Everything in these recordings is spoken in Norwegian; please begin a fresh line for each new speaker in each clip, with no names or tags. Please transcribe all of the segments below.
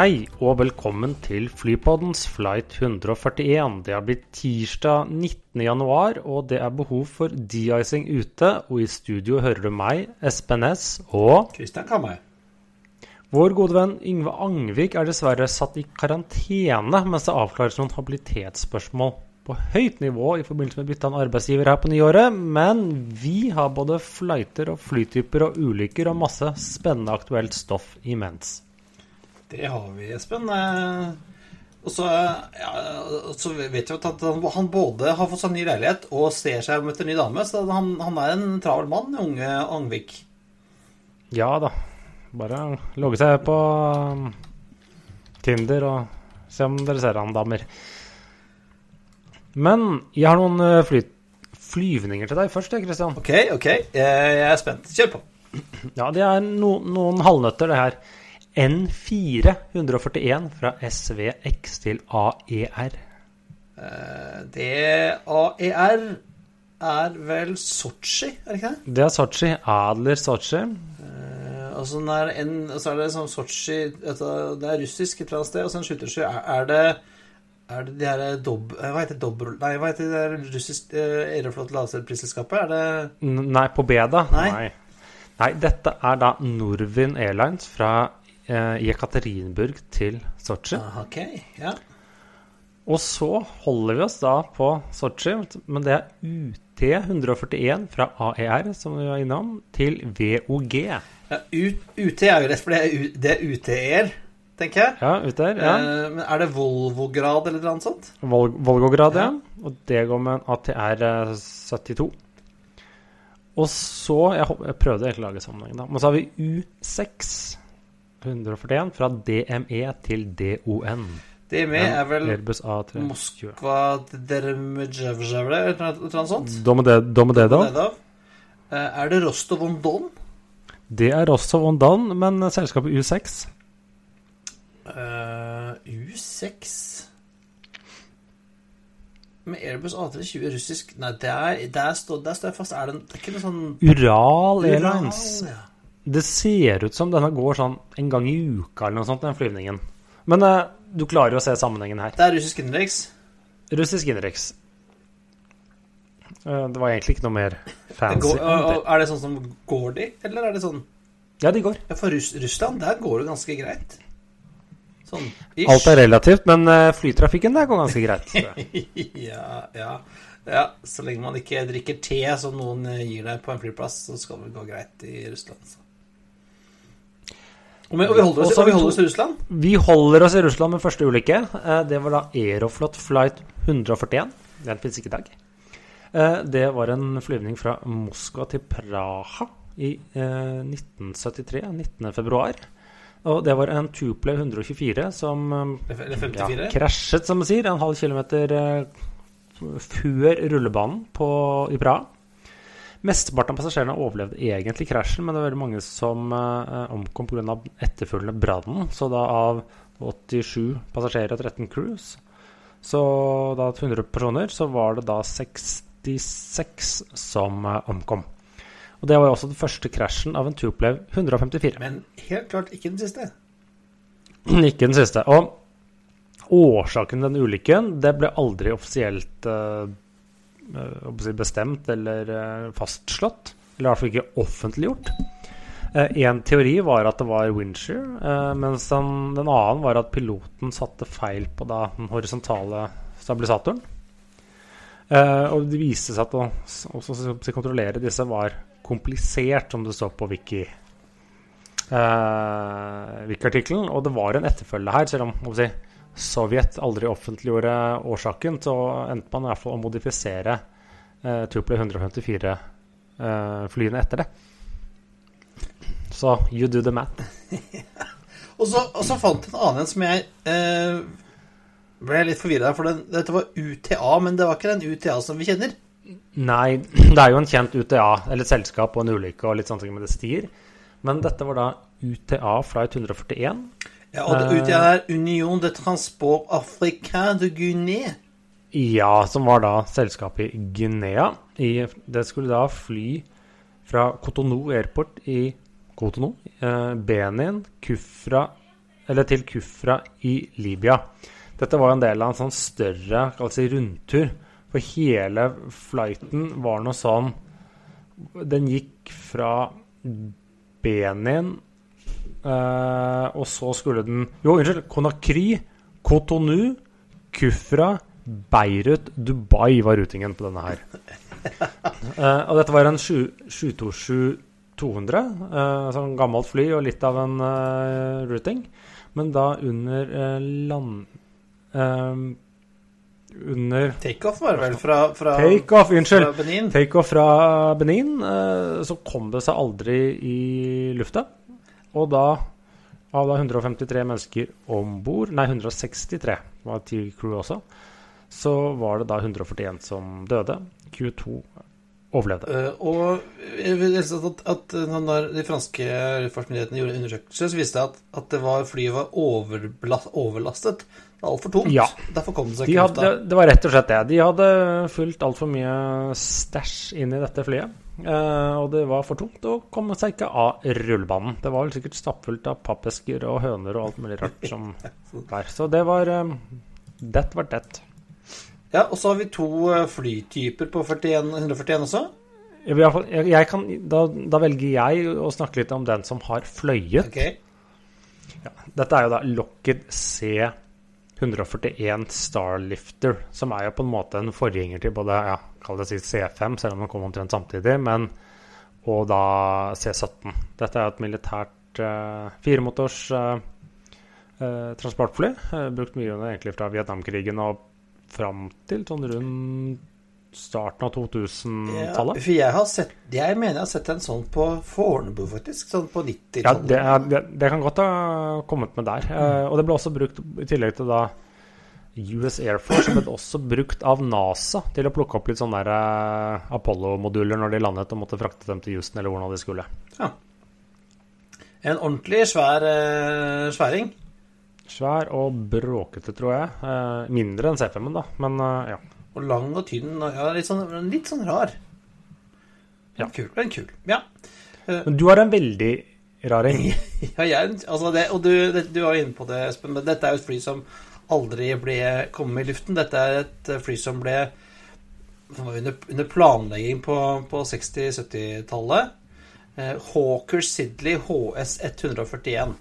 Hei og velkommen til Flypoddens flight 141. Det har blitt tirsdag 19. januar, og det er behov for de-icing ute. Og i studio hører du meg, Espen S, og
Kristian Kammer.
vår gode venn Yngve Angvik er dessverre satt i karantene mens det avklares noen habilitetsspørsmål på høyt nivå i forbindelse med bytte av arbeidsgiver her på nyåret. Men vi har både flighter og flytyper og ulykker og masse spennende aktuelt stoff imens.
Det har vi, Espen. Eh, Og så, ja, så vet vi at han, både har fått seg ny leilighet og ser seg om etter ny dame. Så han, han er en travel mann, unge Angvik.
Ja da. Bare logge seg på um, Tinder og se om dere ser han, damer. Men jeg har noen uh, fly flyvninger til deg først, Christian.
Ok, ok. Jeg er spent. Kjør på.
Ja, det er no noen halvnøtter, det her. N4 141 fra SVX til AER.
Det AER er vel Sotsji, er det ikke det?
Det er Sotsji. Adler Sotsji.
Eh, og så er, det sånn Sotsji Det er russisk et eller annet sted, og så en skyttersky. Er, det er det de her dob... eh, Hva heter? Dobro... Nei, hva heter det der russisk eh, Aeroflot laserprisselskapet? Er det
N nei, på B, da?
Nei.
Nei, dette er da Norvin Airlines fra eh, Jekaterinburg til Sotsji.
Okay, ja.
Og så holder vi oss da på Sotsji, men det er UT 141 fra AER, som vi var innom, til VOG.
ja UT er jo rett, for det er, det er UT-er, tenker jeg.
Ja, ut der. ja.
Eh, men er det Volvo-grad eller noe sånt?
Vol Volvograd, ja.
Ja.
Og det går med en ATR eh, 72. Og så Jeg, jeg prøvde egentlig å lage sammenhengen, da. Men så har vi U6 141 fra DME til DON.
DME er vel
Airbus A320.
Moskva Dermedzjevzjevle, eller noe sånt? Nedov. Eh, Er det Rostov-on-Don?
Det er Rostov on Don, men selskapet U6
Uh, U6 Med Airbus A320 russisk Nei, der, der, står, der står jeg fast. Er det, det er ikke noe sånn
Ural Airlines.
Ural, ja.
Det ser ut som denne går sånn en gang i uka eller noe sånt, den flyvningen. Men eh, du klarer jo å se sammenhengen her.
Det er russisk innenriks.
Russisk innenriks. Eh, Det var egentlig ikke noe mer fancy.
går, og, og, er det sånn som går de, eller er det sånn
Ja, de går.
Ja, for Russ, Russland, der går det ganske greit. Sånn ish.
Alt er relativt, men eh, flytrafikken der går ganske greit.
ja, ja. ja, så lenge man ikke drikker te som noen eh, gir deg på en flyplass, så skal det gå greit i Russland. Så. Og, vi- holder oss, vi holder oss i Russland?
Vi holder oss i Russland med første ulykke. Eh, Det var da Aeroflot flight 141. Den fins ikke i dag. Eh, Det var en flyvning fra Moskva til Praha i eh, 1973, 19. februar. Og det var en Tuple 124 som eh, ja, krasjet, som man sier, en halv kilometer eh, før rullebanen på, i Praha. Mesteparten av passasjerene overlevde egentlig krasjen, men det var veldig mange som uh, omkom pga. etterfølgende brannen. Så da av 87 passasjerer og 13 crews, så da 100 personer, så var det da 66 som uh, omkom. Og det var jo også den første krasjen av en Tupolev 154.
Men helt klart ikke den siste.
Ikke den siste. Og årsaken til den ulykken det ble aldri offisielt eh, bestemt eller eh, fastslått. Eller i hvert fall ikke offentliggjort. En teori var at det var windshear, eh, mens den, den annen var at piloten satte feil på den horisontale stabilisatoren. Eh, og det viste seg at å kontrollere disse var komplisert, som det står på Wiki Uh, Wiki-artikkelen. Og det var en etterfølge her, selv om si, Sovjet aldri offentliggjorde årsaken, så endte man i hvert fall å modifisere eh, Tuple 154-flyene etter det. Så you do the math.
Og så, og så fant jeg en annen en som jeg eh, ble litt forvirra for den, dette var UTA, men det var ikke den UTA som vi kjenner.
Nei, det er jo en kjent UTA, eller et selskap og en ulykke og litt sånne ting med det stier. Men dette var da UTA Flight 141.
Ja, og det,
Eh.
Er Union de Transport Africain de Guinée.
Ja, som var da selskapet i Guinea. I, det skulle da fly fra Cotonou Airport i Cotonou, eh, Benin, Kufra, eller til Kufra i Libya. Dette var en del av en sånn større kall si, rundtur. For hele flighten var noe sånn Den gikk fra Benin Og så skulle den Jo, unnskyld. Conakry, Cotonou, Kufra, Beirut, Dubai var rutingen på denne her. Eh, og dette var en 727-200, uh, sånn gammelt fly og litt av en eh, routing. Men da under eh, land... eh, under
Takeoff var det vel fra, fra,
Takeoff, unnskyld.
fra Benin.
Takeoff fra Benin, eh, så kom det seg aldri i lufta. Og da, av da 153 mennesker om bord, nei 163 var ti crew også, så var det da 141 som døde. Q2 overlevde.
Uh, og jeg vil lese at, at når de franske luftfartsmyndighetene gjorde undersøkelser, så viste det at, at det var, flyet var overlastet. Det var altfor tomt.
Ja.
Derfor kom det seg
De
ikke
hadde,
lufta.
det var rett og slett det. De hadde fulgt altfor mye stæsj inn i dette flyet. Eh, og det var for tungt å komme seg ikke av rullebanen. Det var vel sikkert stappfullt av pappesker og høner og alt mulig rart som var. Så det var um, Det var det.
Ja, og så har vi to eh, flytyper på 41, 141 også.
Kan, da, da velger jeg å snakke litt om den som har fløyet.
Ok.
Dette er jo da Lockheed C141 Starlifter, som er jo på en måte en forgjenger til både ja, kall det si C5, selv om den kom omtrent samtidig, men og da C17. Dette er et militært eh, firemotors eh, eh, transportfly. Eh, brukt mye under egentlig fra Vietnamkrigen og fram til sånn rundt starten av 2000-tallet.
for jeg har sett Jeg mener jeg har sett en sånn på Fornebu, faktisk. Sånn på 90-tallet.
det, er, det, det kan godt ha kommet med der. Eh, og det ble også brukt i tillegg til da US Air Force, ble det også brukt av NASA til å plukke opp litt sånne eh, Apollo-moduler når de landet og måtte frakte dem til Houston eller hvordan de skulle. Ja.
En ordentlig svær eh, sværing.
Svær og bråkete, tror jeg. Eh, mindre enn C5-en, da, men ja.
Og lang og tynn. og Ja, litt sånn, litt sånn rar.
Ja.
Kul. Men kul. Ja.
Men du har en veldig raring.
ja jeg, altså det, og du, det, du var inne på det, Espen, men dette er jo et fly som aldri ble kommet i luften. Dette er et fly som ble som var under, under planlegging på, på 60-70-tallet. Eh, Hawker Sidley HS 141.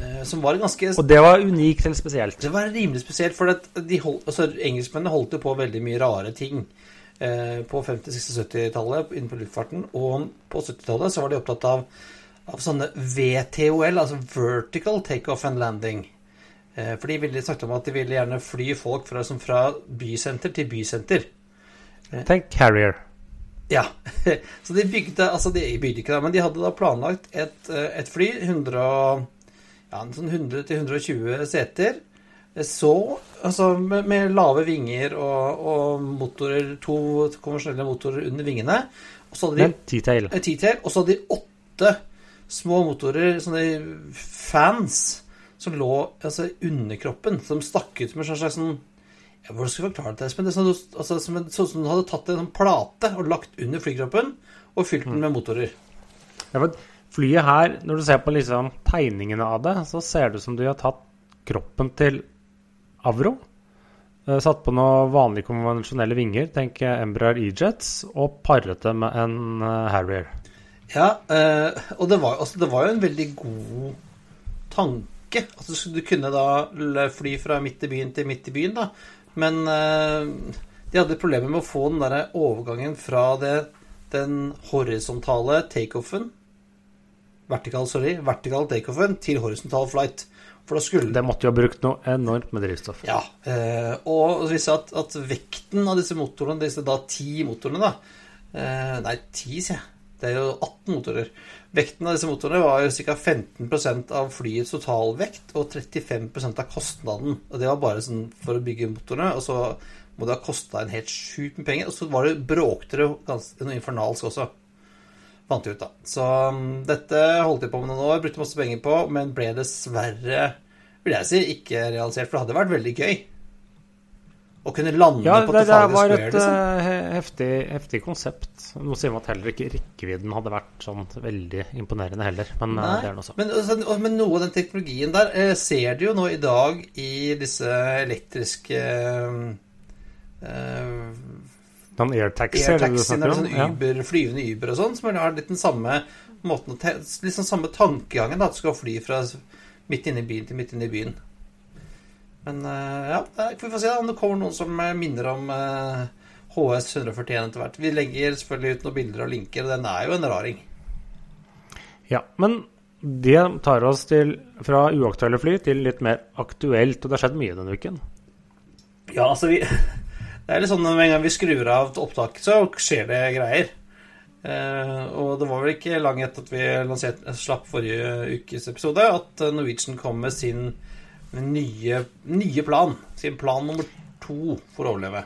Eh, som var ganske
Og det var unikt eller spesielt.
Det var rimelig spesielt, for at de hold, altså, engelskmennene holdt jo på veldig mye rare ting eh, på 50-, 60-, 70-tallet innenfor luftfarten. Og på 70-tallet så var de opptatt av, av sånne VTOL, altså Vertical Takeoff and Landing. Eh, for de ville snakket om at de ville gjerne fly folk fra, som fra bysenter til bysenter.
Tenk Carrier.
Ja. Så de bygde Altså, de bygde ikke det, men de hadde da planlagt et, et fly 100, og- ja, en sånn 100-120 seter. Så Altså med, med lave vinger og, og motorer, to konvensjonelle motorer under vingene. Og så hadde de
Men T-tail.
eh, og så hadde de åtte små motorer, sånne fans, som lå altså, under kroppen. Som stakk ut med en slags sånn ja, Hvordan skal jeg forklare det, Espen? Det sånn, altså, som en, sånn som du hadde tatt en sånn plate og lagt under flykroppen og fylt den med motorer.
Ja, for flyet her, når du ser på liksom tegningene av det, så ser det ut som de har tatt kroppen til Avro. eh, Satt på noen vanlige konvensjonelle vinger, tenk Embraer E-Jets, og paret det med en eh, Harrier.
Ja, eh, og det var, altså, det var jo en veldig god tanke. Altså, du kunne da fly fra midt i byen til midt i byen, da. Men de hadde problemer med å få den der overgangen fra det, den horisontale takeoffen Vertikal, sorry. Vertikal takeoffen til horisontal flight. For da skulle
Det måtte jo ha brukt noe enormt med drivstoff.
Ja, eh, og vi sa at, at vekten av disse motorene, disse da ti motorene, da eh, Nei, ti, sier jeg. Det er jo 18 motorer. Vekten av disse motorene var jo ca. 15% av flyets totalvekt og 35% av kostnaden. Og det var bare sånn for å bygge motorene. Og så må det ha kosta en helt sjukt med penger. Og så var det bråkte det ganske noe infernalsk også. Fant vi ut, da. Så um, dette holdt de på med noen år, brukte masse penger på, men ble dessverre, vil jeg si, ikke realisert. For det hadde vært veldig gøy. Å kunne lande
Ja,
på
det, det
Trafalgar
var
Square,
et
liksom.
eh, he- heftig, heftig konsept. Nå sier man at heller ikke rekkevidden hadde vært sånn veldig imponerende heller, men eh,
Nei,
det er noe sånt.
Men, altså, men noe av den teknologien der eh, ser du jo nå i dag i disse elektriske eh,
Noen airtaxi, snakker
eller
sånn
sånn
Ja.
Uber, flyvende Uber og sånn, som har litt den samme måten Litt sånn samme tankegangen, da, at du skal fly fra midt inne i byen til midt inne i byen. Men eh, ja, vi får se da, om det kommer noen som eh, minner om eh, HS 141 etter hvert. Vi legger selvfølgelig ut noen bilder og linker, og den er jo en raring.
Ja, men det tar oss til fra uaktuelle fly til litt mer aktuelt, og det har skjedd mye denne uken.
Ja, altså vi Det er litt sånn med en gang vi skrur av opptaket, så skjer det greier. Eh, og det var vel ikke lang etter at vi lanserte, slapp forrige ukes episode, at Norwegian kom med sin nye, nye plan. Sin plan nummer to for å overleve.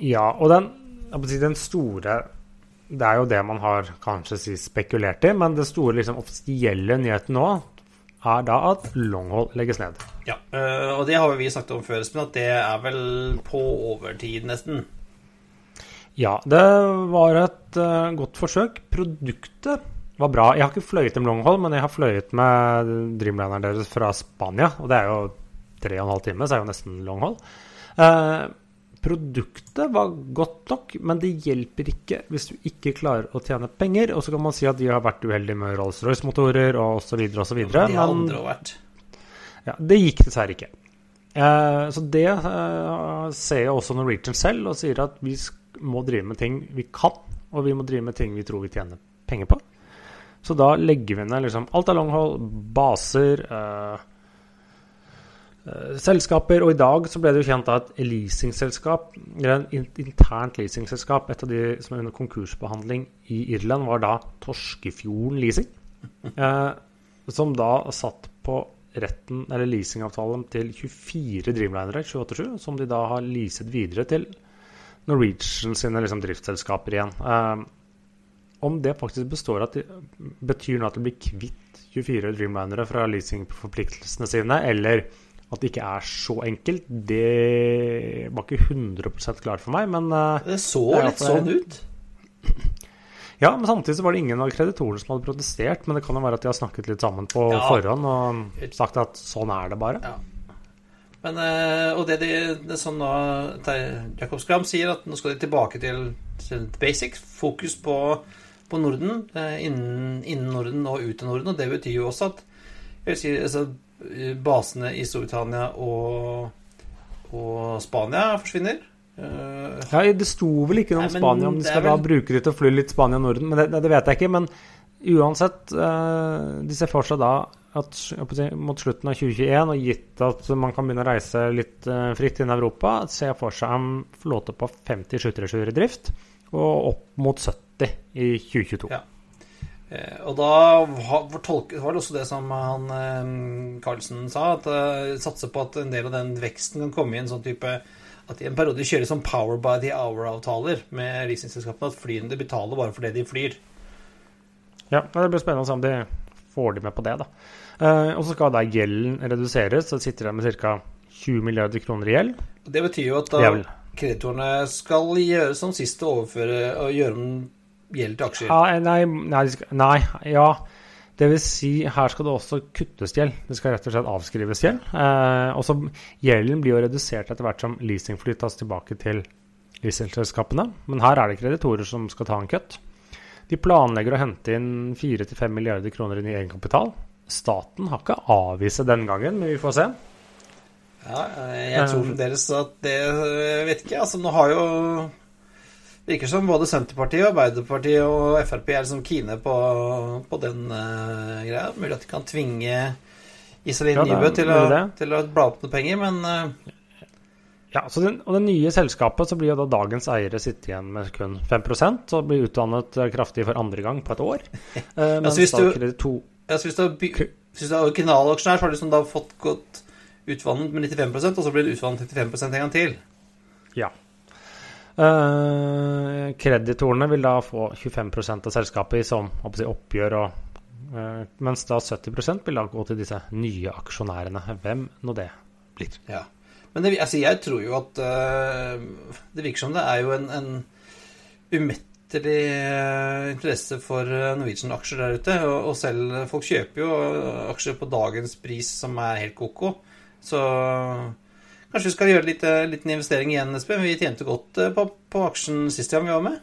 Ja, og den, den store Det er jo det man har kanskje si spekulert i, men det store liksom, offisielle nyheten nå er da at Longhold legges ned.
Ja, eh, og det har vi snakket om før, Espen, at det er vel på overtid, nesten.
Ja, det var et eh, godt forsøk. Produktet var bra. Jeg har ikke fløyet med Longhold, men jeg har fløyet med Dreamlineren deres fra Spania. Og det er jo tre og en halv time, så er det jo nesten Longhold. Eh, produktet var godt nok, men det hjelper ikke hvis du ikke klarer å tjene penger. Og så kan man si at de har vært uheldige med Rolls-Royce-motorer og osv. osv.
Det har
Men
andre vært.
ja, det gikk dessverre ikke. Eh, så det eh, ser jeg også Norwegian selv, og sier at vi må drive med ting vi kan, og vi må drive med ting vi tror vi tjener penger på. Så da legger vi ned liksom alt av longhold, baser, eh, selskaper, og i dag så ble det jo kjent av et leasingselskap, eller en internt leasingselskap, et av de som er under konkursbehandling i Irland, var da Torskefjorden Leasing, eh, som da satt på retten, eller leasingavtalen til 24 Dreamlinere 287, som de da har leaset videre til Norwegian sine liksom, driftsselskaper igjen. Eh, om det faktisk består at de, betyr nå at de blir kvitt 24 Dreamlinere fra leasingforpliktelsene sine, eller at det ikke er så enkelt, det var ikke 100% klart for meg, men eh,
Det så litt sånn ut.
ja, men samtidig så var det ingen av kreditorene som hadde protestert, men det kan jo være at de har snakket litt sammen på
Ja.
forhånd og sagt at sånn er det bare.
Ja. Men, eh, og det, de, det nå Ter- Jacob Skram sier at nå skal de tilbake til, til basic. Fokus på, på Norden, eh, innen, innen Norden og ut av Norden. Og det betyr jo også at jeg vil si, altså, basene i Storbritannia og, og Spania forsvinner. Uh,
Ja, Det sto vel ikke noe om Spania, om de skal
vel...
da bruke det til å fly litt Spania-Norden, men det, det vet jeg ikke. Men uansett, uh, de ser for seg da at mot slutten av 2021, og gitt at man kan begynne å reise litt uh, fritt innen Europa, ser jeg for seg en flåte på 50 737 i drift, og opp mot 70 i 2022.
Ja. Eh, og da var, det også det som han eh, Carlsen sa, at uh, satser på at en del av den veksten kan komme i en sånn type At i en periode kjøres som Power by the Hour-avtaler med leasingselskapene. At flyene betaler bare for det de flyr.
Ja, det blir spennende å se om de får de med på det. da. Eh, og så skal da gjelden reduseres, så sitter de med ca. 20 milliarder kroner i gjeld.
Det betyr jo at da kreditorene skal gjøre som sist og overføre og gjøre om gjeld til aksjer.
Ja, nei, nei, nei, ja. Det vil si, her skal det også kuttes gjeld. Det skal rett og slett avskrives gjeld. Eh, og så Gjelden blir jo redusert etter hvert som leasingfly tas tilbake til leasingselskapene. Men her er det kreditorer som skal ta en kutt. De planlegger å hente inn 4-5 milliarder kroner inn i egenkapital. Staten har ikke avvist den gangen, men vi får se.
Ja, eh, jeg tror
Um,
fremdeles at det jeg vet ikke. Altså, nå har jo Virker som både Senterpartiet, Arbeiderpartiet og Frp er liksom kine på, på den uh, greia. Mulig at de kan tvinge Iselin
Ja,
Nybø til, til å bla opp noen penger, men uh,
Ja, så den, Og det nye selskapet så blir jo da dagens eiere sitte igjen med kun 5% og blir utdannet eh, kraftig for andre gang på et år. Eh, så
hvis du-
to...
Ja, så hvis du hvis du er originalaksjonær, så har du liksom da fått gått utvannet med 95% og så blir det utvannet 35 en gang til.
Ja. Eh, kreditorene vil da få 25% av selskapet som oppgjør, og, eh, mens da 70% vil da gå til disse nye aksjonærene. Hvem nå det blir.
Ja. Men det, altså, jeg tror jo at eh, Det virker som det er jo en, en umettelig eh, interesse for Norwegian-aksjer der ute. Og, selv folk kjøper jo aksjer på dagens pris, som er helt ko-ko. Så kanskje vi skal gjøre litt, eh, liten investering igjen, Espen. Vi tjente godt eh, på, på aksjen sist gang vi var med.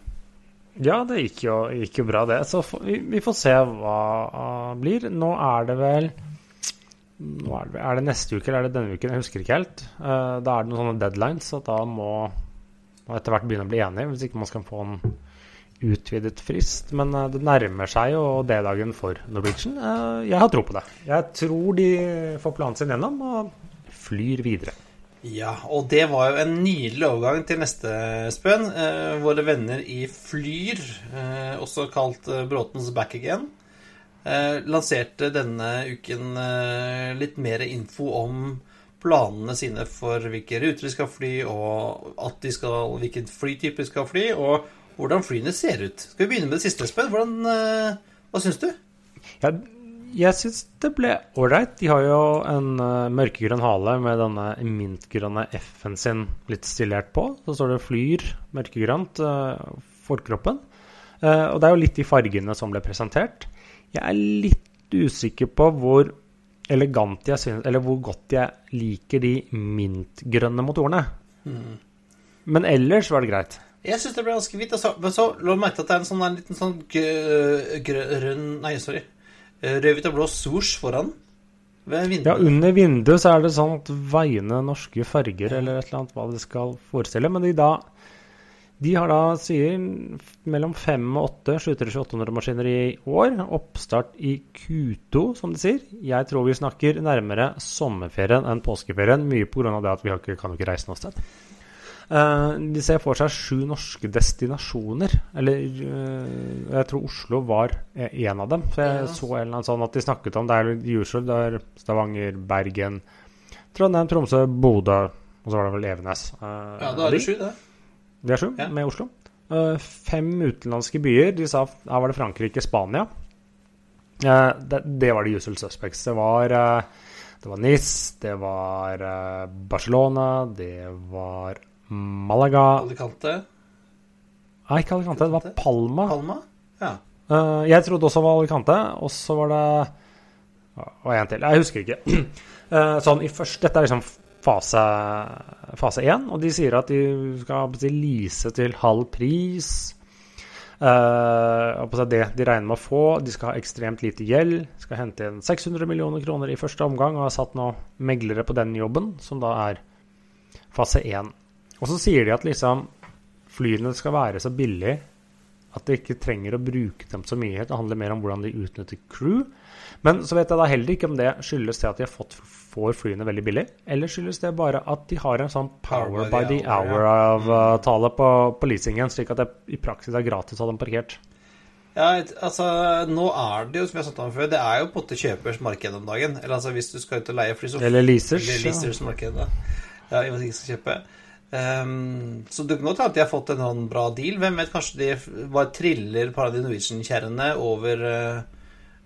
Ja, det gikk jo, gikk jo bra, det. Så vi, vi får se hva uh, blir. Nå er det vel er, det, er det neste uke eller er det denne uken? Jeg husker ikke helt. Uh, da er det noen sånne deadlines, så da må man etter hvert begynne å bli enige, hvis ikke man skal få en utvidet frist. Men uh, det nærmer seg jo D-dagen for Norwegian. Uh, jeg har tro på det. Jeg tror de får planen sin gjennom og flyr videre.
Ja, og det var jo en nydelig overgang til neste, spenn. Eh, våre venner i Flyr, eh, også kalt eh, Bråtens Back Again, eh, lanserte denne uken eh, litt mer info om planene sine for hvilke ruter de skal fly, og at de skal, hvilken flytype de skal fly, og hvordan flyene ser ut. Skal vi begynne med det siste, Espen? Eh, hva syns du?
Ja, jeg syns det ble ålreit. De har jo en uh, mørkegrønn hale med denne mintgrønne F-en sin litt stillert på. Så står det 'Flyr' mørkegrønt, uh, forkroppen. Uh, og det er jo litt de fargene som ble presentert. Jeg er litt usikker på hvor elegant jeg synes, eller hvor godt jeg liker de mintgrønne motorene. Men ellers var det greit.
Jeg syns det ble ganske hvitt. Altså. Men så lå du merke til at det er en sånn en liten sånn grønn Nei, sorry. Eh, Rød, hvit og blå swoosh foran. Ved vinduet.
Ja, under vinduet så er det sånn at veiende norske farger eller et eller annet hva det skal forestille. Men de da De har da, sier, mellom fem og åtte 737-800-maskiner i år. Oppstart i Q2, som de sier. Jeg tror vi snakker nærmere sommerferien enn påskeferien. Mye pga. det at vi kan jo ikke reise noe sted. Eh, de ser for seg sju norske destinasjoner. Eller eh, jeg tror Oslo var en av dem. For jeg
Ja.
så en eller annen sånn at de snakket om Det er usual. Det er Stavanger, Bergen, Trondheim, Tromsø, Bodø. Og så var det vel Evenes. Eh,
Ja, da er det sju, det.
det er sju
Ja.
med Oslo. Eh, fem utenlandske byer. De sa her var det Frankrike, Spania. Eh, det, det var de usual suspects. Det var, eh, det var Nis, det var eh, Barcelona, det var Malaga
Alicante.
Nei, ikke Alicante, det var Palma.
Palma. Ja.
Uh, jeg trodde også det var Alicante, og så var det Hva en til? Jeg husker ikke. Uh, sånn i først, Dette er liksom fase fase én, og de sier at de skal lease til halv pris. Uh, det de regner med å få. De skal ha ekstremt lite gjeld. Skal hente inn 600 millioner kroner i første omgang, og har satt nå meglere på den jobben, som da er fase én. Og så sier de at liksom flyene skal være så billige at de ikke trenger å bruke dem så mye. Det handler mer om hvordan de utnytter crew. Men så vet jeg da heller ikke om det skyldes det at de har fått, får flyene veldig billig, eller skyldes det bare at de har en sånn power by the hour-avtale på, på leasingen, slik at det i praksis er gratis å ha dem parkert.
Ja, altså, nå er det jo, som jeg har sagt om før, det er jo på en måte kjøpers marked om dagen. Eller altså, hvis du skal ut og leie fly, så
Eller leasers.
Eller
ja.
leasers. Ja, og med at ikke skal kjøpe. Ehm, så det kan godt hende at de har fått en annen bra deal. Hvem vet, kanskje de bare triller et par av de Norwegian-kjerrene over,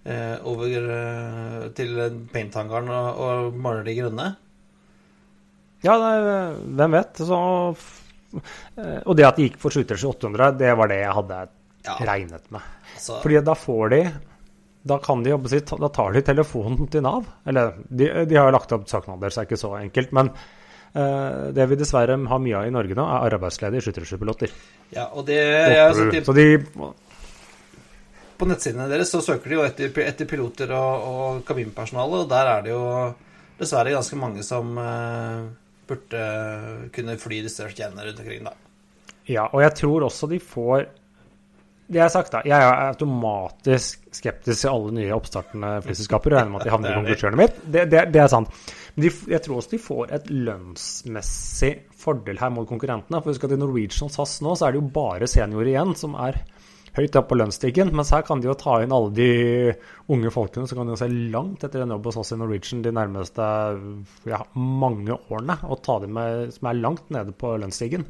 uh, over uh, til painthangaren og, og maler de grønne.
Ja, det hvem vet. Så, og det at de gikk for 737-800, det var det jeg hadde
Ja,
regnet med.
altså,
Fordi da får de Da kan de jobbe sitt Da tar de telefonen til Nav. Eller de, de har jo lagt opp søknader, så det er ikke så enkelt. Men det vi dessverre har mye av i Norge nå, er arbeidsledige skytterpiloter.
ja, og det sett
Så de
På nettsidene deres så søker de jo etter, etter piloter og, og kabinpersonale, og der er det jo dessverre ganske mange som eh, burde kunne fly disse stjernene rundt omkring, da.
Ja, og jeg tror også de får Det jeg har sagt, da. Jeg er automatisk skeptisk til alle nye oppstartende flyselskaper. Regner med at de havner i konkurshjørnet mitt. Det, det, det er sant. De, jeg tror også de får et lønnsmessig fordel her mot konkurrentene. For husk at i Norwegian SAS nå så er det jo bare seniorer igjen som er høyt oppe på lønnsstigen. Mens her kan de jo ta inn alle de unge folkene som kan jo se langt etter en jobb hos oss i Norwegian de nærmeste ja, mange årene, og ta dem med som er langt nede på lønnsstigen.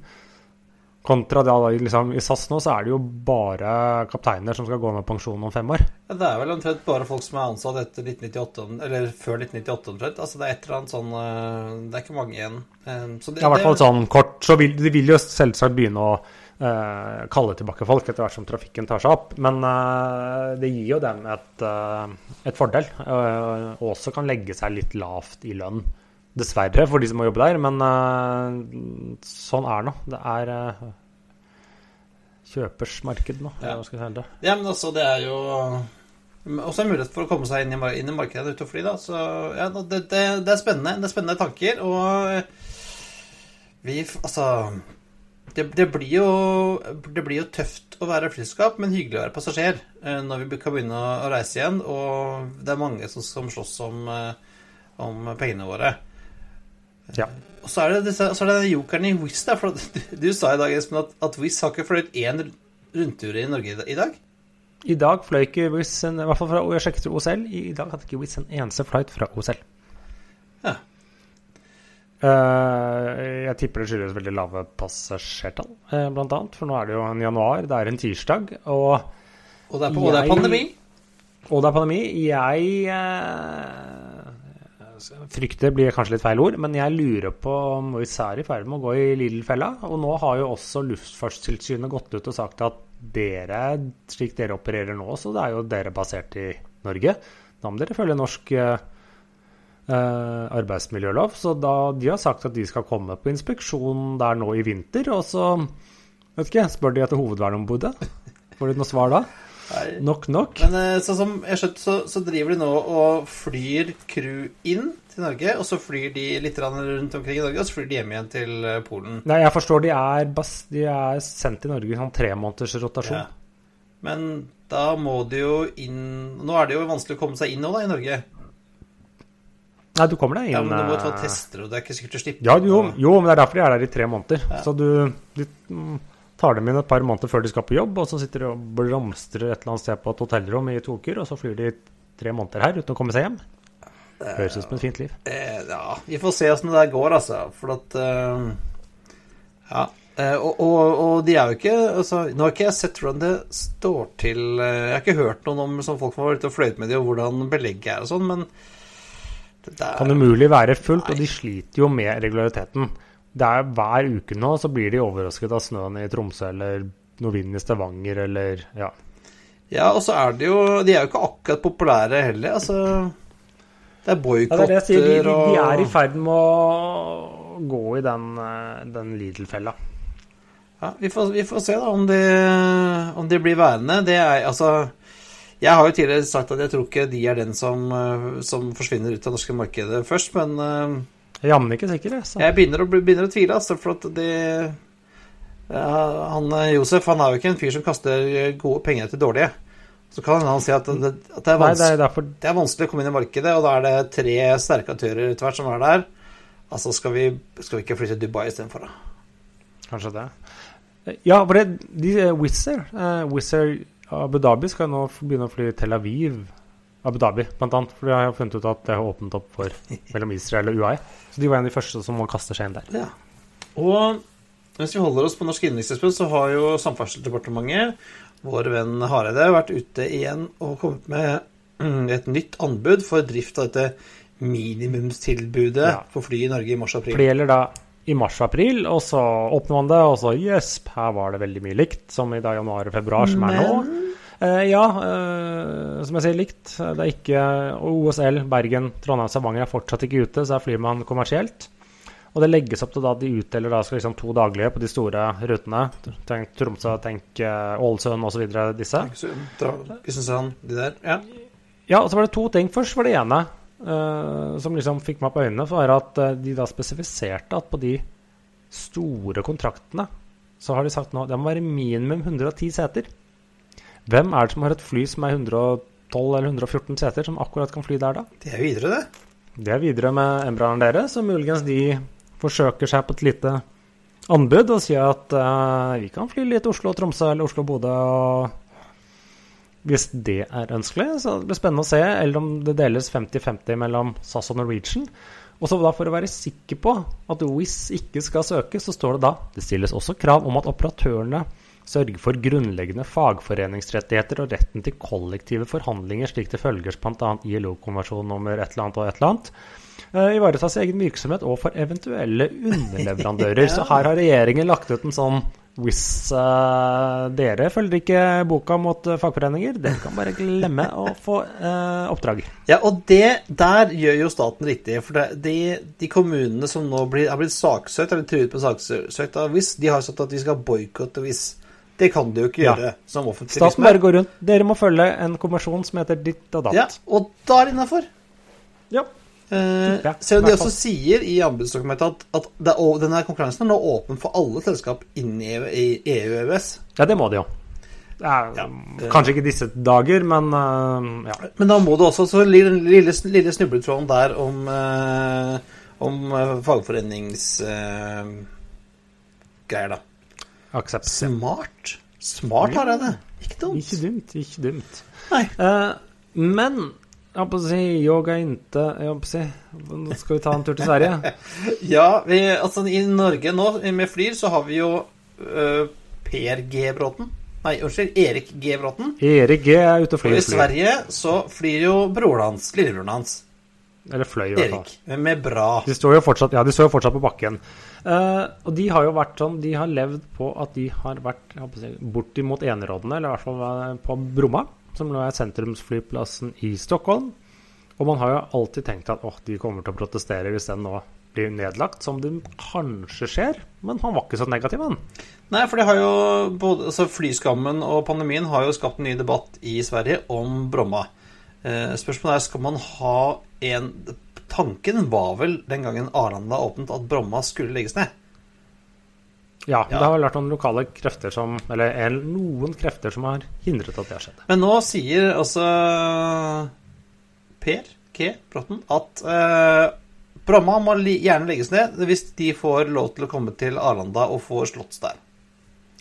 Kontra da, liksom, I SAS nå så er det jo bare kapteiner som skal gå med pensjon om fem år.
Ja, det er vel omtrent bare folk som er ansatt etter 1998, eller før 1998 omtrent. Altså det er et eller annet sånn eh, Det er ikke mange igjen. Eh,
så det, ja, i hvert fall sånn kort. Så vil, de vil jo selvsagt begynne å uh, kalle tilbake folk etter hvert som trafikken tar seg opp. Men uh, det gir jo dem et, uh, et fordel. og også kan legge seg litt lavt i lønn. Dessverre for de som må jobbe der, men uh, sånn er det nå. Det er uh, kjøpersmarked nå.
Ja.
Si det.
ja, men altså, det er jo også en mulighet for å komme seg inn i, inn i markedet ute og fly, da. Så ja, det, det, det, er spennende. Det er spennende tanker. Og vi Altså det, det, blir jo, det blir jo tøft å være flyselskap, men hyggelig å være passasjer uh, når vi kan begynne å reise igjen. Og det er mange som, som slåss om, om pengene våre.
Ja.
Og så er det, disse, så er det jokeren i Wizz. For du, du, sa i dag Espen, at, at Wizz har ikke fløyet én rundtur i Norge i dag?
I dag fløy ikke Wizz i hvert fall fra jeg sjekket OSL, i dag hadde ikke Wizz en eneste flight fra OSL.
Ja.
Uh, jeg tipper det skyldes veldig lave passasjertall, uh, blant annet. For nå er det jo en januar, det er en tirsdag, og
Og det er, på, jeg, og det er pandemi?
Og det er pandemi. Jeg uh, frykter blir kanskje litt feil ord, men jeg lurer på om vi er i ferd med å gå i Lidl-fella. Og nå har jo også Luftfartstilsynet gått ut og sagt at dere, slik dere opererer nå, så det er jo dere basert i Norge. Da må dere følge norsk eh, arbeidsmiljølov. Så da, de har sagt at de skal komme på inspeksjon der nå i vinter. Og så vet ikke, spør de etter hovedverneombudet. Får de noe svar da?
Nei.
Nok, nok.
Men sånn som jeg skjønte, så, så, driver de nå og flyr crew inn til Norge, og så flyr de litt rundt omkring i Norge, og så flyr de hjem igjen til eh, Polen.
Nei, jeg forstår de er, de er sendt til Norge i sånn tre måneders rotasjon. Ja.
Men da må de jo inn Nå er det jo vanskelig å komme seg inn nå, da, i Norge.
Nei, du kommer deg inn
Ja, Men du må ta
eh,
tester, og det er ikke sikkert du slipper
Ja, jo, jo, men det er derfor de er der i tre måneder. Ja. Så du, du mm, tar dem inn et par måneder før de skal på jobb, og så sitter de og blomstrer et eller annet sted på et hotellrom i to uker, og så flyr de tre måneder her uten å komme seg hjem. Høres ut som et fint liv.
Eh, ja, vi får se åssen det der går, altså. For at uh, Ja. Uh, og, og, og, de er jo ikke altså, Nå har ikke jeg sett hvordan det står til Jeg har ikke hørt noen om som folk som har vært og fløyet med de, og hvordan belegget er og sånn, men
det der... Kan umulig være fullt, Nei. og de sliter jo med regulariteten det er hver uke nå så blir de overrasket av snøen i Tromsø eller noe vind i Stavanger eller ja.
Ja, og så er det jo De er jo ikke akkurat populære heller. Altså Det er boikotter
ja, de, de, de, er i ferd med å gå i den, eh, den Lidl-fella.
Ja, vi får, vi får, se da om de, om de blir værende. Det er altså jeg har jo tidligere sagt at jeg tror ikke de er den som, eh, som forsvinner ut av det norske markedet først, men eh,
Jammen ikke sikker, jeg.
Jeg begynner å, begynner å tvile, altså, for at de ja, han, Josef han er jo ikke en fyr som kaster gode penger til dårlige. Så kan han si at, det, at det, er Nei, det, er derfor... det, er vanskelig å komme inn i markedet, og da er det tre sterke aktører etter hvert som er der. Altså, skal vi, skal vi ikke flytte til Dubai istedenfor, da?
Kanskje det. Ja, for det, de uh, Wizz Air Abu Dhabi skal nå begynne å fly Tel Aviv Abu Dhabi, blant annet. For jeg har funnet ut at det har åpnet opp for mellom Israel og UAE. Så de var en av de første som må kaste seg inn der.
Ja. Og mens vi holder oss på norsk innenrikseksport, så har jo Samferdselsdepartementet, vår venn Hareide, vært ute igjen og kommet med et nytt anbud for drift av dette minimumstilbudet ja. for fly i Norge i mars-april.
For det gjelder da i mars-april, og så åpner man det, og så yes, her var det veldig mye likt, som i dag, januar og februar, som er nå. Uh, ja, uh, som jeg sier, likt. Det er ikke OSL, Bergen, Trondheim, Stavanger er fortsatt ikke ute, så er flyr man kommersielt. Og det legges opp til at de utdeler da, liksom to daglige på de store rutene. Tenk Tromsø, tenk uh, Ålesund osv. disse.
Kristiansand, de der. Ja.
ja, og så var det to ting. Først var det ene uh, som liksom fikk meg på øynene, var at de da spesifiserte at på de store kontraktene så har de sagt nå det må være minimum 110 seter. Hvem er det som har et fly som er 112 eller 114 seter, som akkurat kan fly der, da?
Det er videre, det.
Det er videre med Embraeren deres, så muligens de forsøker seg på et lite anbud og sier at uh, vi kan fly litt Oslo-Tromsø eller Oslo-Bodø. Hvis det er ønskelig, så det blir spennende å se. Eller om det deles 50-50 mellom SAS og Norwegian. Og så da For å være sikker på at Wizz ikke skal søke, så står det da det stilles også krav om at operatørene sørger for grunnleggende fagforeningsrettigheter og retten til kollektive forhandlinger, slik det følger bl.a. ILO-konvensjon nummer et eller annet og et eller annet. Uh, egen virksomhet og for eventuelle underleverandører. ja. Så her har regjeringen lagt ut en sånn hvis uh, dere følger ikke boka mot uh, fagforeninger, dere kan bare glemme å få uh, oppdrag.
Ja, og det der gjør jo staten riktig. For det, de, de, kommunene som nå blir, har blitt saksøkt, eller truet på saksøkt av Wizz, de har sagt at de skal boikotte WIS. Det kan de jo ikke gjøre ja. som offentlig
Staten bare går rundt. Dere må følge en konvensjon som heter ditt og datt.
Ja, og da er det innafor.
Ja.
Eh, selv om de også sier i anbudsdokumentet at, at er, denne konkurransen er nå åpen for alle selskap inn i EU og EØS.
Ja, det må de jo. Er, ja. Kanskje ikke disse dager, men uh, ja.
Men da må du også Så lille, lille, lille snubletråden der om, uh, om uh, da.
Aksept.
Smart. Smart har jeg det. Ikke dumt.
Ikke dumt. Ikke dumt.
Nei.
men jeg på å si yoga inte Jeg på å si Nå skal vi ta en tur til Sverige.
ja, vi, altså i Norge nå, med Flyr, så har vi jo uh, Per G. Bråten. Nei, unnskyld, Erik G. Bråten.
Erik G er ute og flyr.
Og i Sverige så flyr jo broren hans, lillebroren hans.
Eller fløy, i hvert fall.
Erik, med bra.
De står jo fortsatt, ja, de står jo fortsatt på bakken. Uh, og de har jo vært sånn De har levd på at de har vært si, bortimot enerådende, eller i hvert fall på Bromma som nå er sentrumsflyplassen i Stockholm. Og man har jo alltid tenkt at åh, de kommer til å protestere hvis den nå blir nedlagt, som det kanskje skjer. Men han var ikke så negativ, han.
Nei, for det har jo både, altså Flyskammen og pandemien har jo skapt en ny debatt i Sverige om Bromma. Eh, spørsmålet er skal man ha en Tanken var vel den gangen Arlanda åpnet, at Bromma skulle legges ned.
Ja, ja, det har vel vært noen lokale krefter som Eller noen krefter som har hindret at det har skjedd.
Men nå sier altså Per K. Bråten at eh, Bromma må gjerne legges ned hvis de får lov til å komme til Arlanda og få slåss der.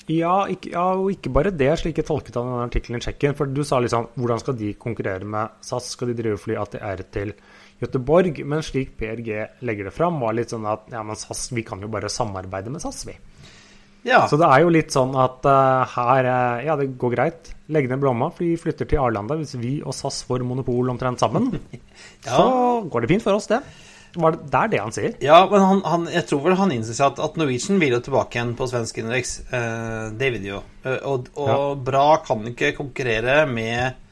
Ja, ikke, ja, og ikke bare det, slik jeg tolket av den artikkelen i Tsjekken. For du sa liksom hvordan skal de konkurrere med SAS? Skal de drive fly ATR til Göteborg? Men slik PRG legger det fram, var litt sånn at ja, men SAS, vi kan jo bare samarbeide med SAS, vi.
Ja.
Så det er jo litt sånn at uh, her uh, Ja, det går greit. Legg ned Blomma, for vi flytter til Arlanda. Hvis vi og SAS får monopol omtrent sammen, ja. så går det fint for oss, det. Det er det han sier.
Ja, men han, han, jeg tror vel han innser at, at Norwegian vil jo tilbake igjen på svensk innenriks. Uh, det vil de jo. og, og ja. Bra kan ikke konkurrere med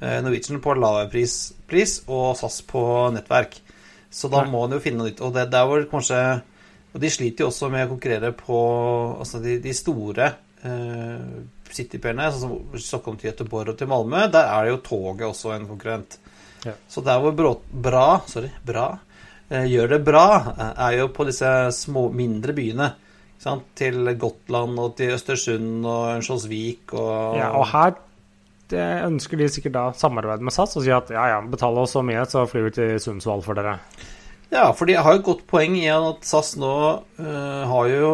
Norwegian på lavpris pris, pris og SAS på nettverk. Så da Nei. må en jo finne noe nytt. Og det, det er vel kanskje og de sliter jo også med å konkurrere på altså de, de store eh, citypaierne, sånn som Stockholm til Göteborg og til Malmö. Der er jo toget også en konkurrent. Ja. Så der hvor bra, bra, sorry, bra eh, gjør det bra, eh, er jo på disse små, mindre byene. Til Gotland og til Østersund og Ørnskjoldsvik og
Ja, og her ønsker de sikkert da samarbeide med SAS og si at ja, ja, betal oss så mye, så flyr vi til Sundsvall for dere.
Ja, for de har jo et godt poeng i at SAS nå uh, har jo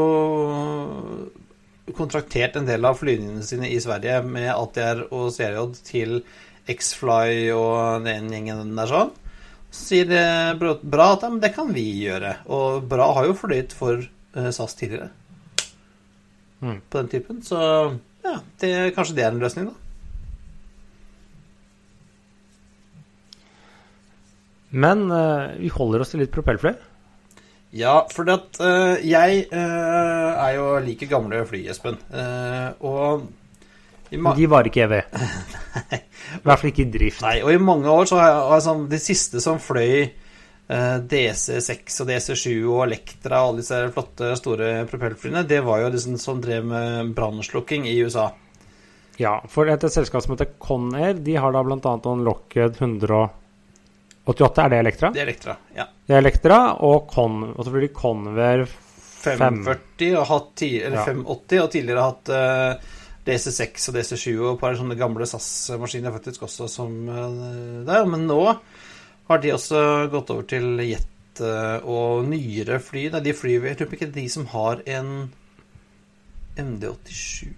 kontraktert en del av flygningene sine i Sverige med ATR og CRJ til X-Fly og den gjengen der sånn. Så sier det Bra at ja, det kan vi gjøre. Og Bra har jo fløyet for uh, SAS tidligere mm. på den typen. Så ja, det, kanskje det er en løsning, da.
Men uh, vi holder oss til litt propellfly.
Ja, for at, uh, jeg uh, er jo like gamle fly, Espen. og
De var ikke evig. I hvert fall ikke i drift.
Nei, og i mange år så har jeg, altså, De siste som fløy DC6 og DC7 og Elektra og alle disse flotte, store propellflyene, det var jo de som drev med brannslukking i USA.
Ja, for et selskap som heter Conair, de har da bl.a. en Lockheed 100 88, er det Elektra?
Det er Elektra, ja.
Det er Elektra, og, og så blir det Conver
540 og, hatt, eller ja. 580, og tidligere hatt uh, DC6 og DC7 og et par sånne gamle SAS-maskiner faktisk også som uh, der. Men nå har de også gått over til jet uh, og nyere fly. Nei, de flyr Jeg tror ikke de som har en MD87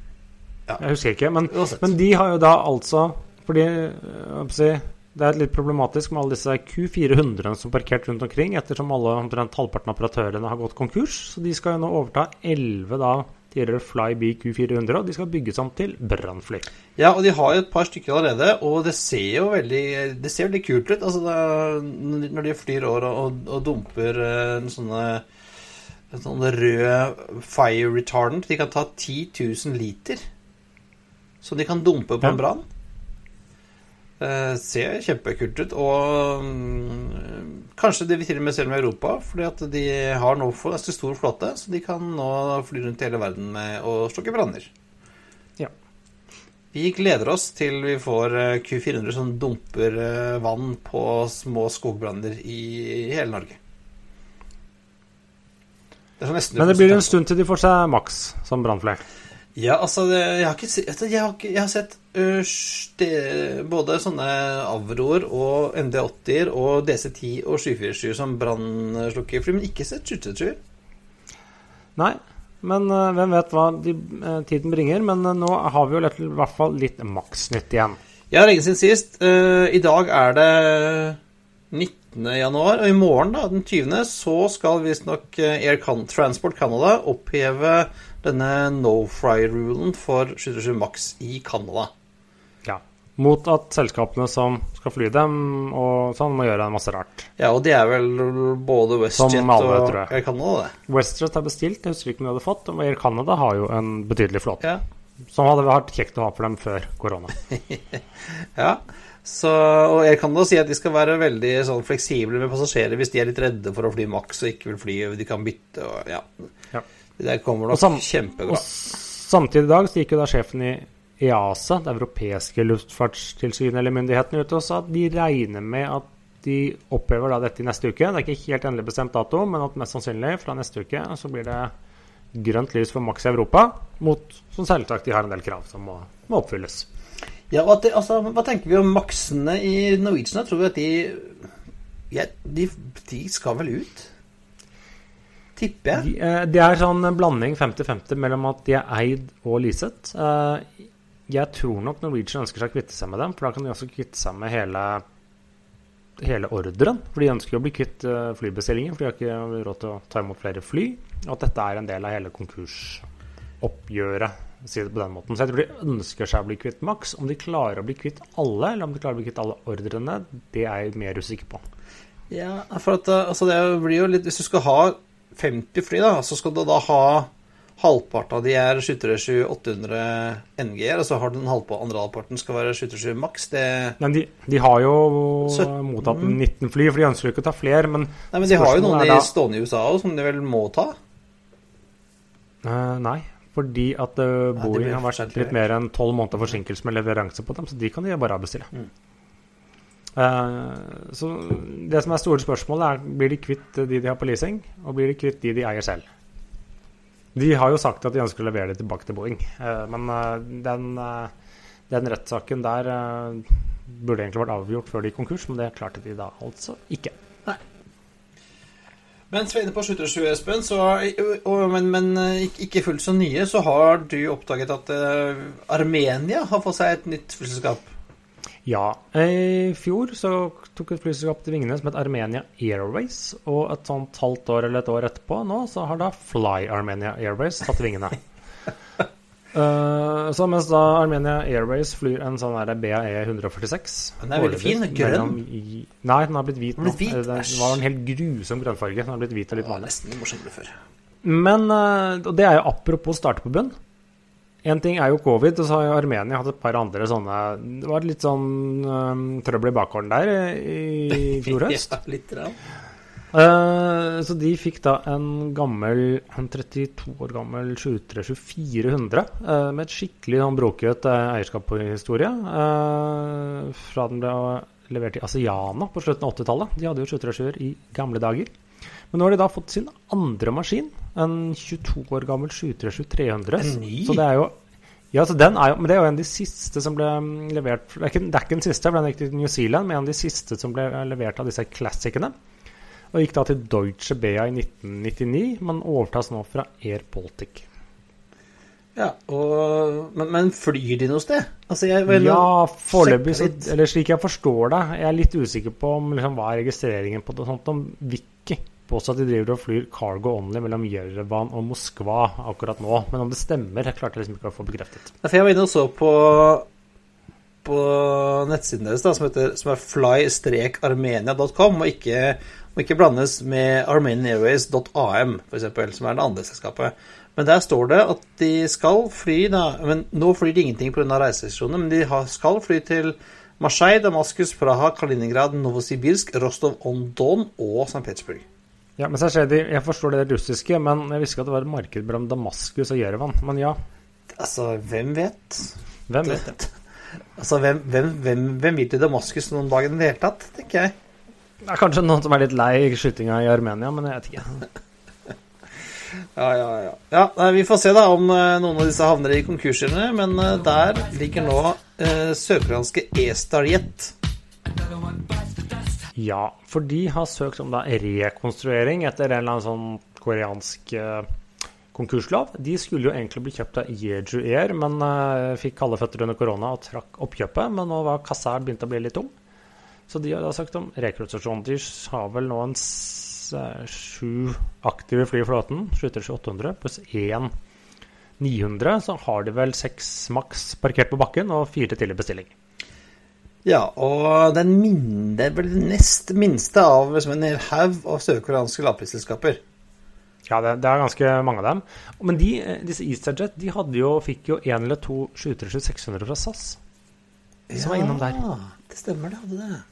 Jeg husker ikke. Men, men de har jo da altså Fordi hva skal jeg si, det er litt problematisk med alle disse Q400 som er parkert rundt omkring, ettersom alle omtrent halvparten av operatørene har gått konkurs. Så de skal jo nå overta 11 da tidligere Flyby Q400, og de skal bygges om til brannfly.
Ja, og de har jo et par stykker allerede, og det ser jo veldig Det ser veldig kult ut. Altså, er, når de flyr over og, og, og dumper eh, en sånne en sånn rød fire retardant De kan ta 10 000 liter. Så de kan dumpe på en brann. Eh, ser kjempekult ut. Og um, kanskje de vil til og med se dem i Europa, fordi at de har nå for ganske stor flåte, så de kan nå fly rundt i hele verden med å slukke branner.
Ja.
Vi gleder oss til vi får eh, Q400 som dumper eh, vann på små skogbranner i hele Norge. Det
Men det blir en stund til de får seg Max som brannfly.
Ja, altså, det, jeg har ikke jeg har, ikke, jeg har sett ø, ste- både sånne Avroer og MD80-er og DC10 og 747 som brannslukkerfly, men ikke sett skyttertur.
Nei, men øh, hvem vet hva de, øh, tiden bringer. Men øh, nå har vi jo lett, i hvert fall litt Max-nytt igjen.
Ja, lenge siden sist. I dag er det 19. januar, og i morgen, da, den 20., så skal visstnok Air Transport Canada oppheve denne no-fry-rulen for 727 Max i Canada.
Ja. Mot at selskapene som skal fly dem, og sånn, må gjøre en masse rart.
Ja, og det er vel både WestJet og
jeg.
Air Canada, det.
Westjet har bestilt, jeg husker ikke om de hadde fått. og Air Canada har jo en betydelig flåte.
Ja.
Som hadde vært kjekt å ha for dem før korona.
ja. Så, og kan da si at de skal være veldig sånn, fleksible med passasjerer hvis de er litt redde for å fly Max og ikke vil fly, de kan bytte og ja.
Ja.
Det der kommer nok
sam-
kjempebra.
Og samtidig i dag så gikk jo da sjefen i EASA, det europeiske luftfartstilsynet eller myndighetene, ut og sa at de regner med at de opphever da dette i neste uke. Det er ikke helt endelig bestemt dato, men at mest sannsynlig fra neste uke så blir det grønt lys for maks i Europa, mot som selvsagt de har en del krav som må, må oppfylles.
Ja, og at det, altså, Hva tenker vi om maksene i Norwegian? Tror vi at de, ja, de De skal vel ut? Tipper jeg.
De, eh, det er sånn en blanding 50-50 mellom at de er eid og leaset. Eh, jeg tror nok Norwegian ønsker seg å kvitte seg med dem, for da kan de også kvitte seg med hele, hele ordren. For de ønsker jo å bli kvitt flybestillingen, for de har ikke råd til å ta imot flere fly. Og at dette er en del av hele konkursoppgjøret, si det på den måten. Så jeg tror de ønsker seg å bli kvitt Max. Om de klarer å bli kvitt alle, eller om de klarer å bli kvitt alle ordrene, det er jeg mer usikker på.
Ja, for at altså det blir jo litt Hvis du skal ha 50 fly, da, så skal du da ha halvparten av de er 737 800 NG-er, og så har du den halvpå, andre halvparten skal være 737 maks. Det
Men de, de har jo
Sytten.
mottatt 19 fly, for de ønsker jo ikke å ta flere. Men
Nei, men de har jo noen i
da-
stående i USA òg, som de vel må ta.
Uh, nei, fordi at
uh,
Boeing har vært litt mer enn tolv måneder forsinkelse med leveranse på dem, så de kan de bare avbestille.
Mm.
Eh, så det som er store spørsmålet, er blir de kvitt de de har på leasing, og blir de kvitt de de eier selv. De har jo sagt at de ønsker å levere det tilbake til Boeing, eh, men eh, den, den rettssaken der burde egentlig vært avgjort før de gikk konkurs, men det klarte de da altså ikke.
Mens vi er inne på 737, Espen, så, men, men ikke- fullt så nye, så har du oppdaget at Armenia har fått seg et nytt flyselskap.
Ja. I fjor så tok et flyselskap til vingene som het Armenia Airways. Og et sånt halvt år eller et år etterpå nå, så har da Fly Armenia Airways tatt vingene. uh, så mens da Armenia Airways flyr en sånn der BAE 146
Den er veldig fin, grønn.
i- Nei, den har blitt hvit nå.
hvit?
Det var en helt grusom grønnfarge. Den har blitt hvit og litt vanlig. Men uh, det er jo apropos starte på bunn. Én ting er jo covid, og så har jo Armenia hatt et par andre sånne Det var litt sånn um, trøbbel i bakgården der eh, i fjor høst.
ja, litt. Rann.
Eh, så de fikk da en gammel en 32 år gammel 737-400 eh, med et skikkelig sånn broket uh, eierskap på historie. fra den ble levert i Asiana på slutten av 80-tallet. De hadde jo 23-er i gamle dager. Men nå har de da fått sin andre maskin, en 22 år gammel 737-300.
En ny?
Så det er jo ja, så den er jo, men Det er jo en av de siste som ble mm, levert Det er ikke, det er ikke den siste, for den gikk til New Zealand, men en av de siste som ble levert av disse klassikerne. Og gikk da til Deutsche Bea i 1999, men overtas nå fra Air Baltic.
Ja, og, men, men flyr de noe sted? Altså,
Ja, foreløpig, eller slik jeg forstår det Jeg er litt usikker på om liksom, hva er registreringen på det. Sånt om Wiki påstår at de driver og flyr cargo only mellom Jerevan og Moskva akkurat nå. Men om det stemmer, jeg klarte liksom ikke å få bekreftet.
Jeg var inne og så på på nettsiden deres, da, som, heter, som er fly-armenia.com, og ikke, må ikke blandes med armenianairways.am, f.eks., som er det andre selskapet. Men der står det at de skal fly da, men Nå flyr de ingenting pga. reiserestriksjonene, men de skal fly til Marseille, Damaskus, Praha, Kaliningrad, Novosibirsk, Rostov-on-Don og St. Petersburg.
Ja, men så Jeg forstår det russiske, men jeg visste ikke at det var et marked mellom Damaskus og Jerevan. Men ja,
Altså, hvem vet?
hvem vet det?
Altså, hvem, hvem, hvem, hvem vil til Damaskus noen dag i det hele tatt, tenker jeg.
Det er kanskje noen som er litt lei skytinga i Armenia, men jeg vet ikke.
Ja, ja, ja. ja nei, vi får se da om eh, noen av disse havner i konkursene, men eh, der ligger nå eh, sørkoreanske E-Starjet.
Ja, for de har søkt om da rekonstruering etter en eller annen sånn koreansk eh, konkurslov. De skulle jo egentlig bli kjøpt av Jeju Air, men eh, fikk kalde føtter under korona og trakk oppkjøpet. Men nå var kassa begynt å bli litt tom, så de har da søkt om rekonstruksjon. De har vel nå en eh, sju aktive fly i flåten, 737-800, pluss én 900. Så har de vel seks maks parkert på bakken og fire til i bestilling.
Ja, og den min, det den nest minste av liksom, en haug av sørkoreanske lavprisselskaper.
Ja, det, det er ganske mange av dem. Men de, eh, disse EasterJet de jo, fikk jo én eller to 737-600 fra SAS. Som var innom der.
Ja, det stemmer, det hadde.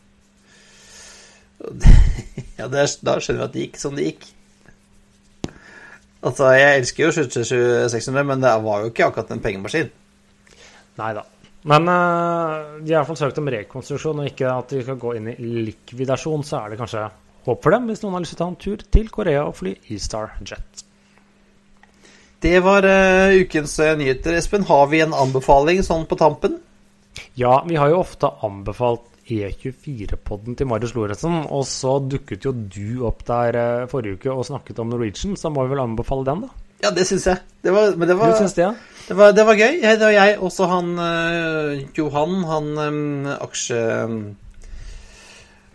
Det- Ja, det er, da skjønner vi at det gikk som det gikk. Altså, jeg elsker jo 737-600, men det var jo ikke akkurat en pengemaskin.
Nei da. Men uh, de har iallfall søkt om rekonstruksjon, og ikke at de skal gå inn i likvidasjon. Så er det kanskje håp for dem, hvis noen har lyst til å ta en tur til Korea og fly E-Star Jet.
Det var uh, ukens uh, nyheter. Espen, har vi en anbefaling sånn på tampen?
Ja, vi har jo ofte anbefalt E24-podden til Marius Lorentzen, og så dukket jo du opp der forrige uke og snakket om Norwegian, så må vi vel anbefale den, da.
Ja, det syns jeg. Det var, men det var,
det, ja?
det var, det var gøy. Det var jeg, også han eh, Johan, han aksje... eh,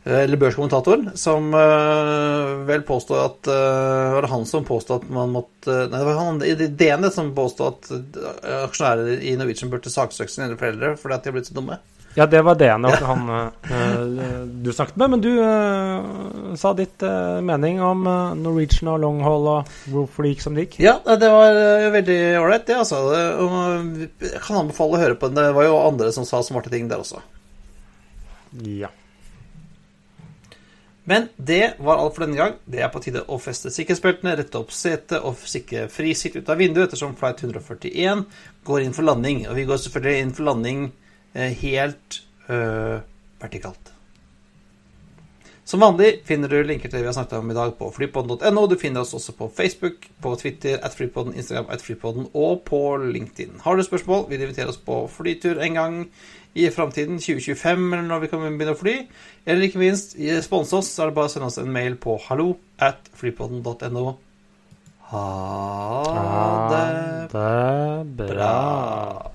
Eller børskommentatoren, som eh, vel påstod at Var det han som påstod at man måtte Nei, det var han i DN som påstod at aksjonærer i Norwegian burde saksøke sine foreldre fordi at de har blitt så dumme.
Ja, det var det nok han uh, du snakket med. Men du uh, sa ditt uh, mening om Norwegian og Longhall og hvorfor det gikk som det gikk.
Ja, det var veldig ålreit, det, altså. Jeg kan anbefale å høre på den. Det var jo andre som sa smarte ting der også.
Ja.
Men det var alt for denne gang. Det er på tide å feste sikkerhetsbeltene, rette opp setet og sikre fri sikt ut av vinduet ettersom flight 141 går inn for landing. Og vi går selvfølgelig inn for landing helt øh, vertikalt. Som vanlig finner du linker til det vi har snakket om i dag på flypodden.no. Du finner oss også på Facebook, på Twitter, at flypodden, Instagram, at flypodden og på LinkedIn. Har du spørsmål, vil du invitere oss på flytur en gang i framtiden, 2025, eller når vi kan begynne å fly, eller ikke minst sponse oss, så er det bare å sende oss en mail på hallo at flypodden.no. Ha det
det bra.